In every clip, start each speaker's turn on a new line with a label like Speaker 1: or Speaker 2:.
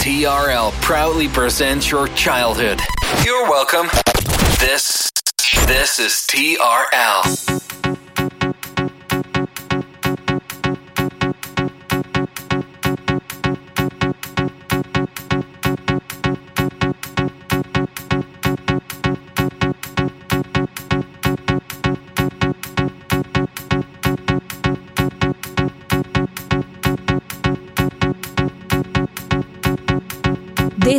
Speaker 1: TRL proudly presents your childhood. You're welcome. This this is TRL.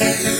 Speaker 2: Yeah.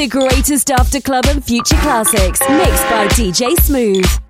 Speaker 2: The greatest after club and future classics mixed by DJ Smooth.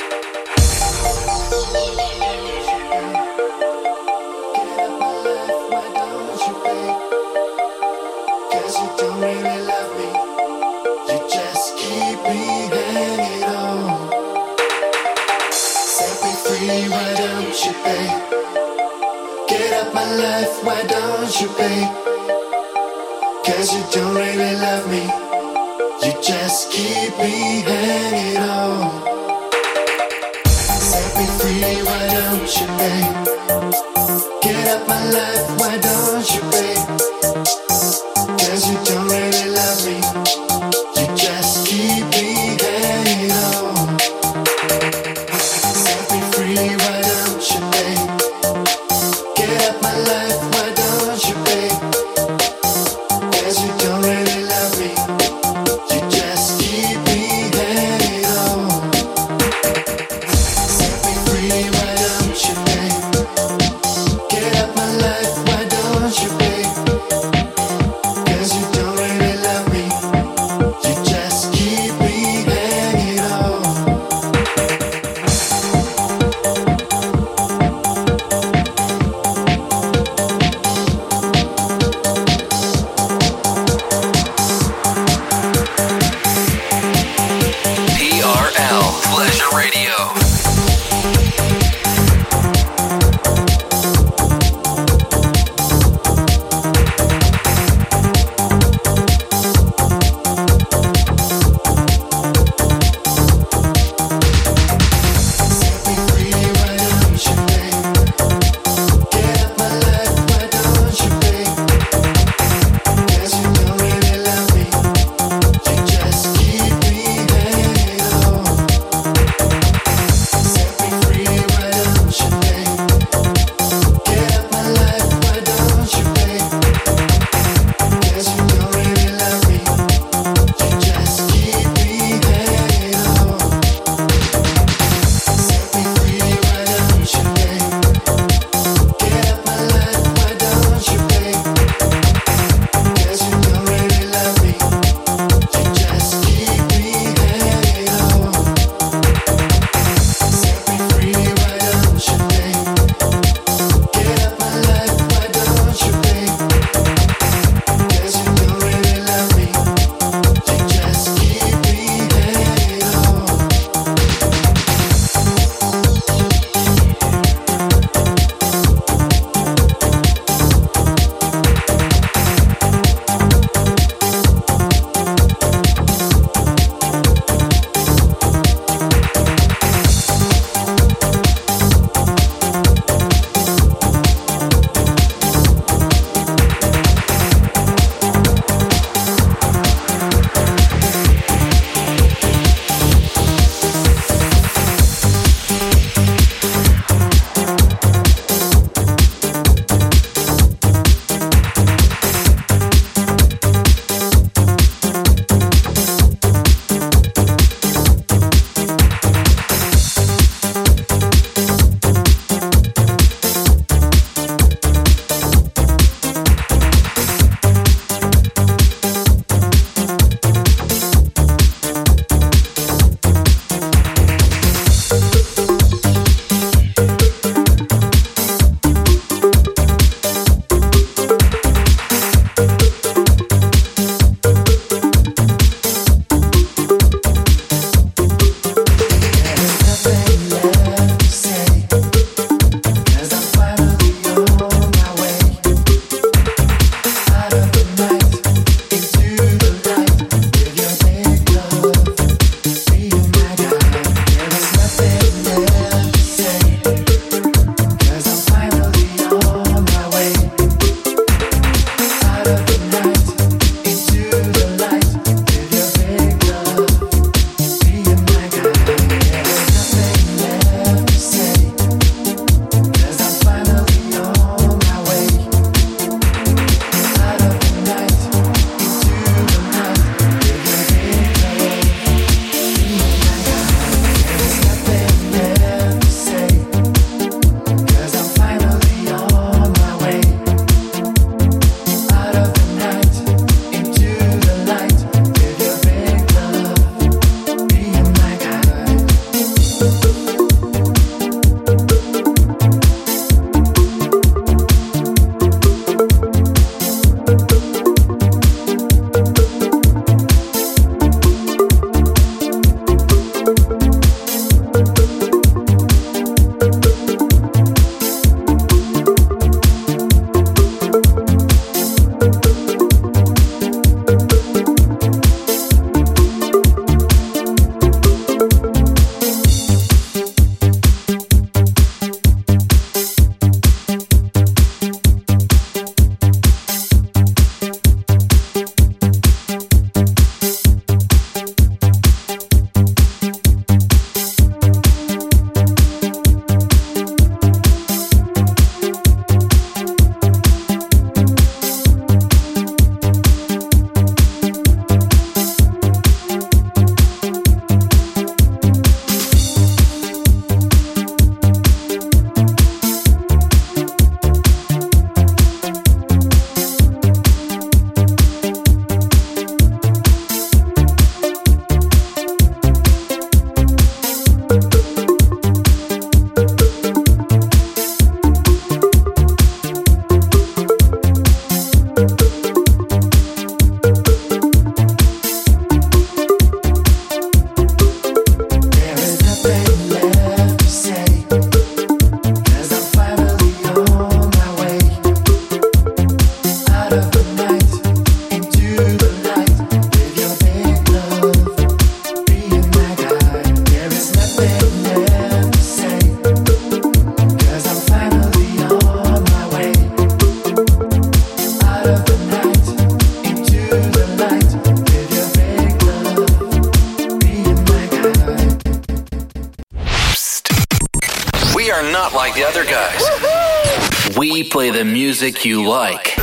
Speaker 1: The other guys. We play the music you like.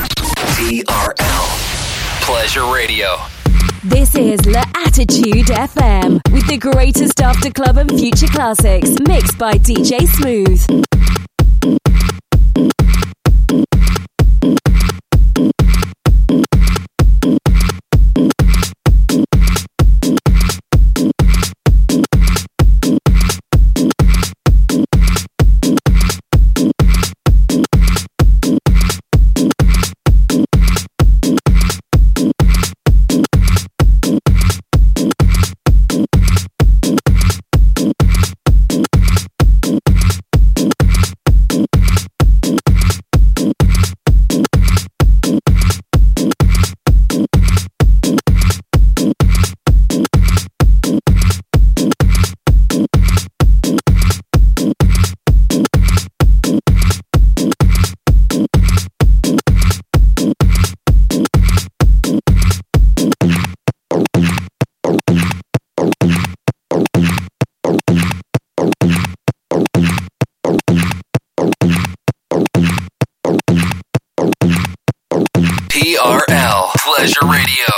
Speaker 1: TRL. Pleasure Radio.
Speaker 2: This is La Attitude FM with the greatest after club and future classics mixed by DJ Smooth.
Speaker 3: Pleasure Radio.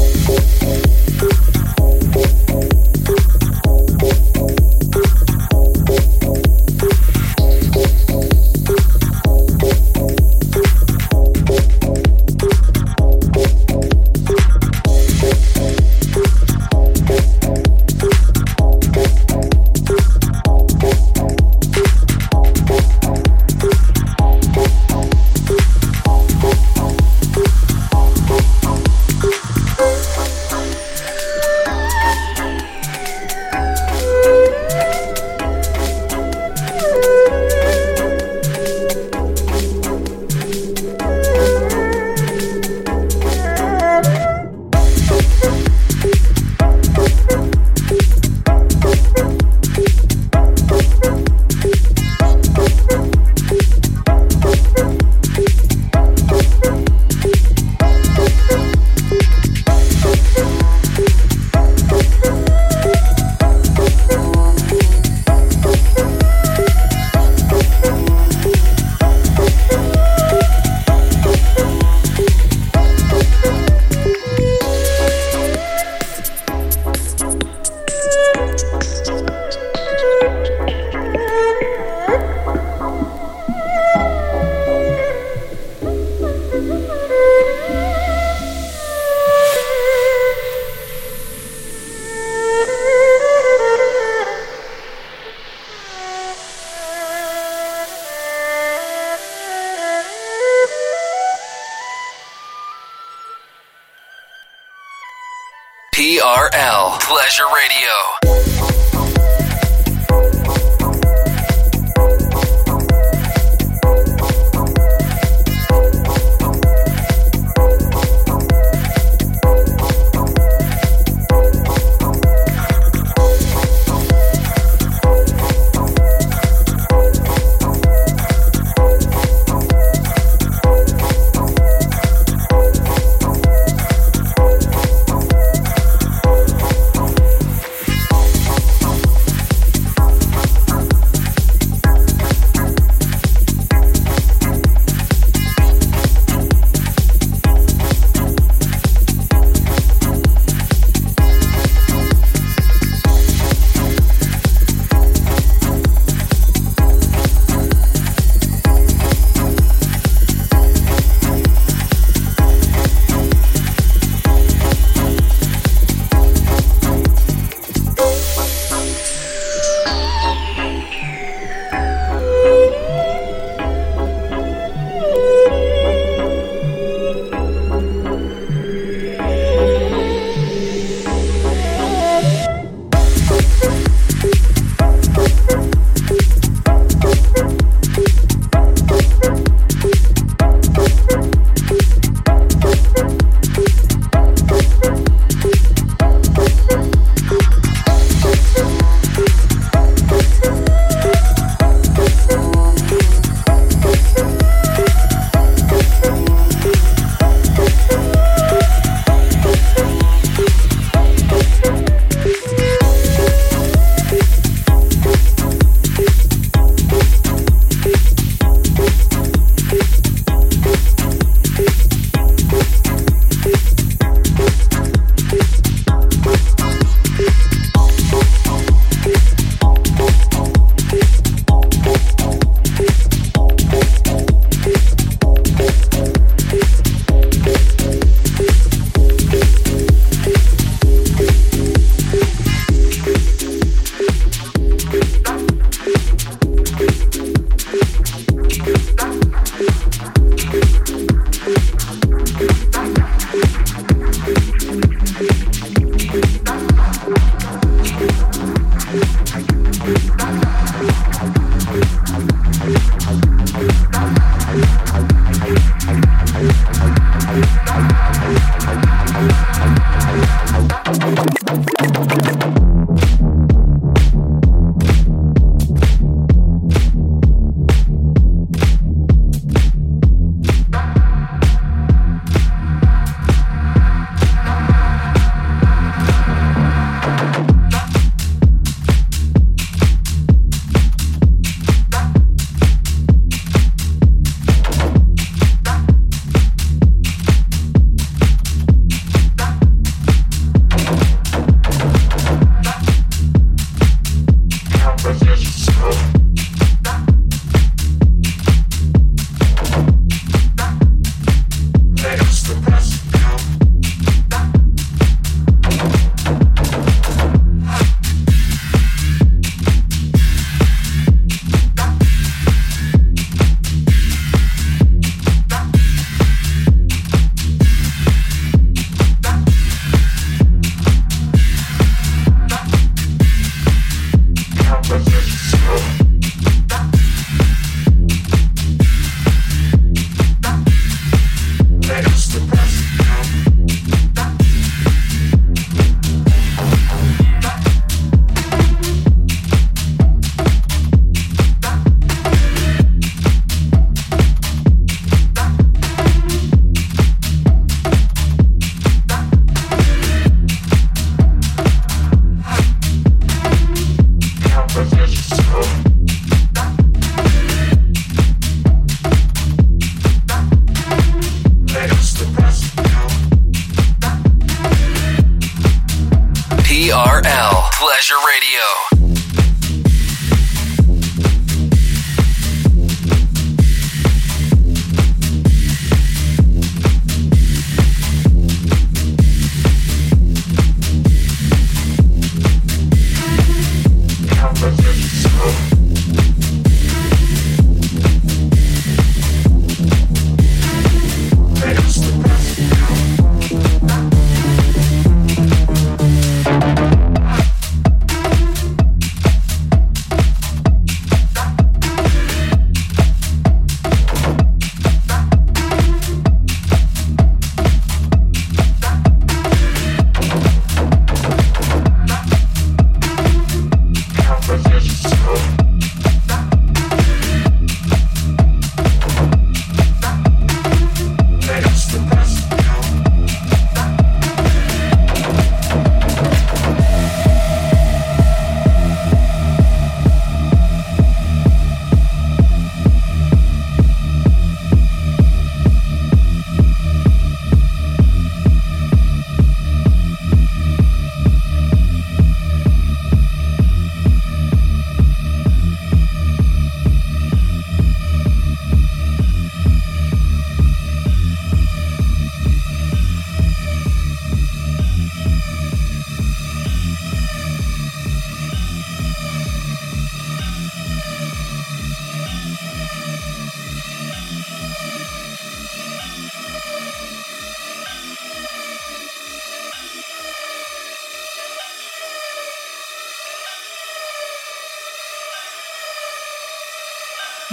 Speaker 4: L. Pleasure Radio.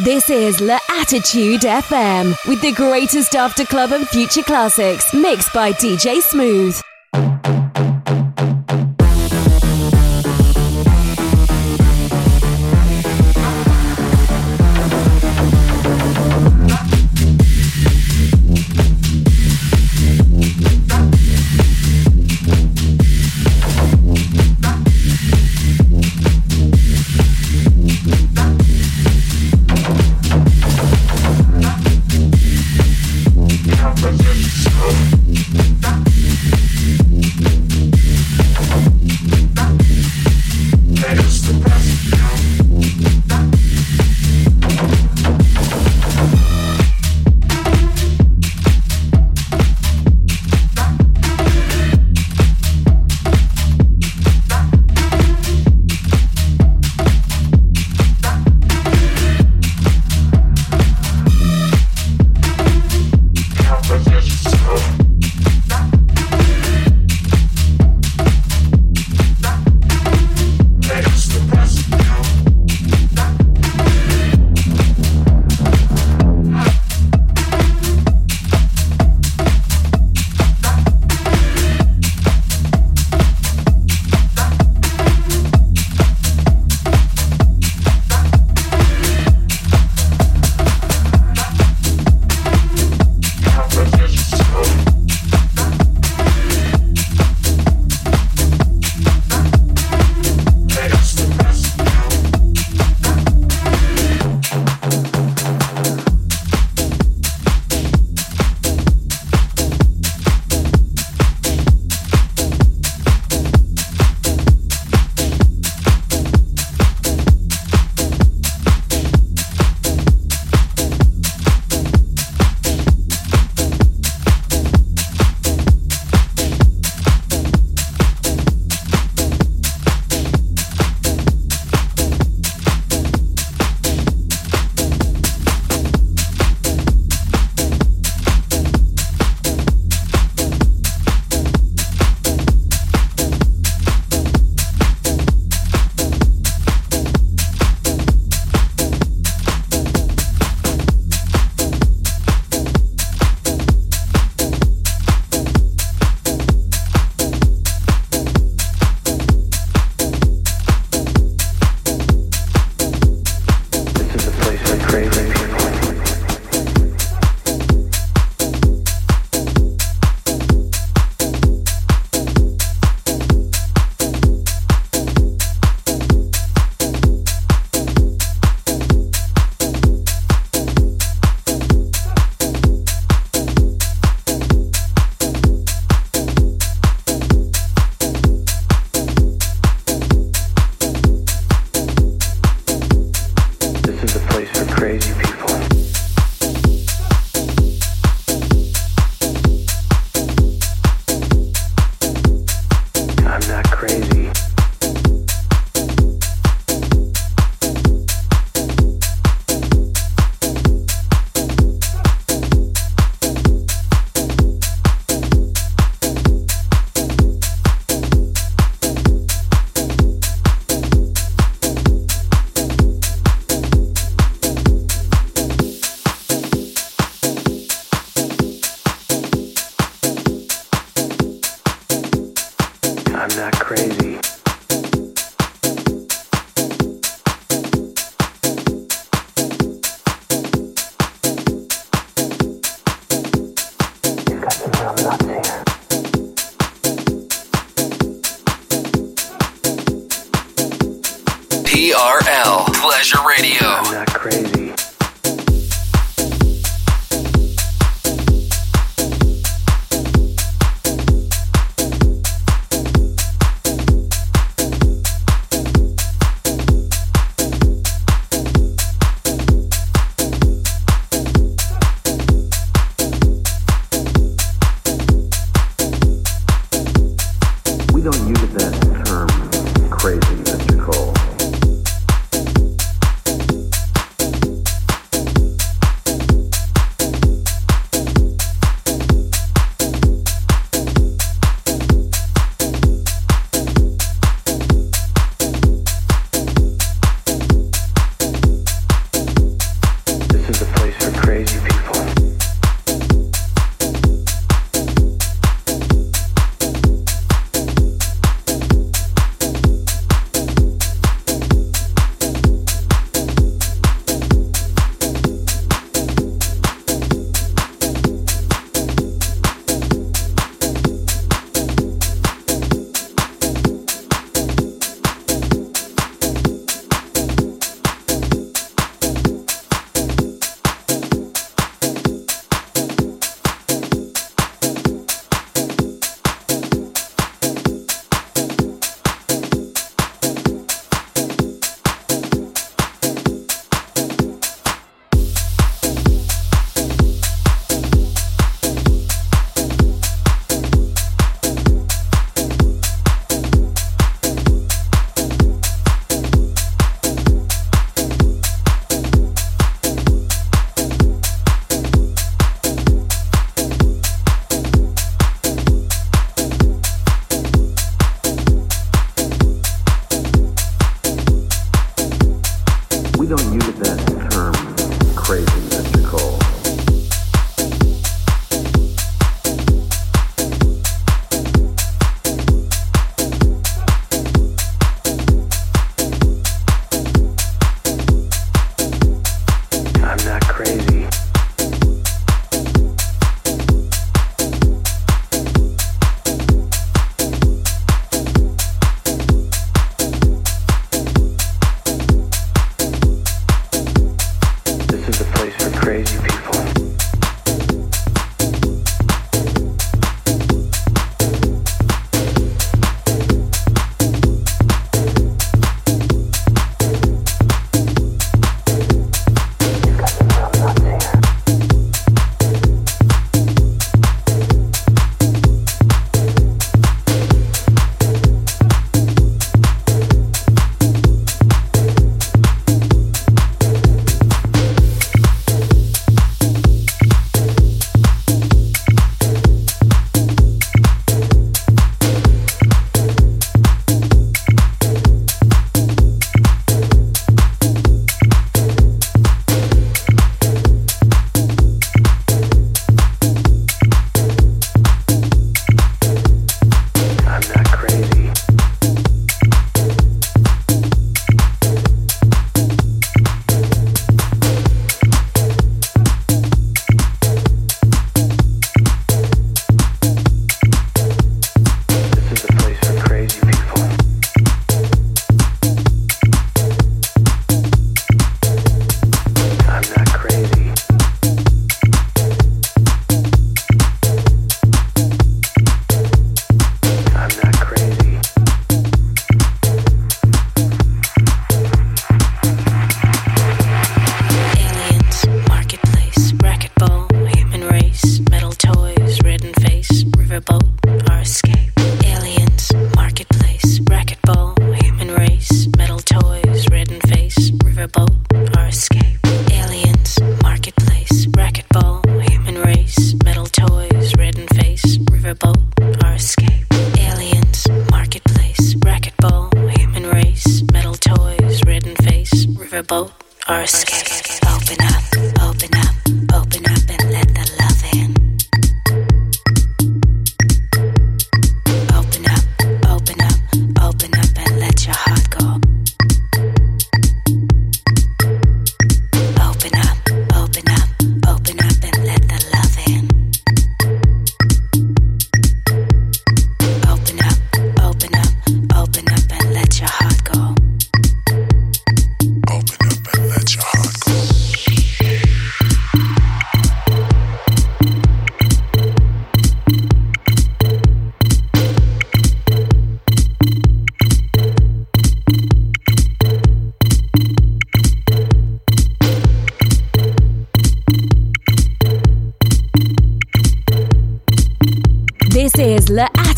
Speaker 2: This is La Attitude FM with the greatest after club and future classics mixed by DJ Smooth.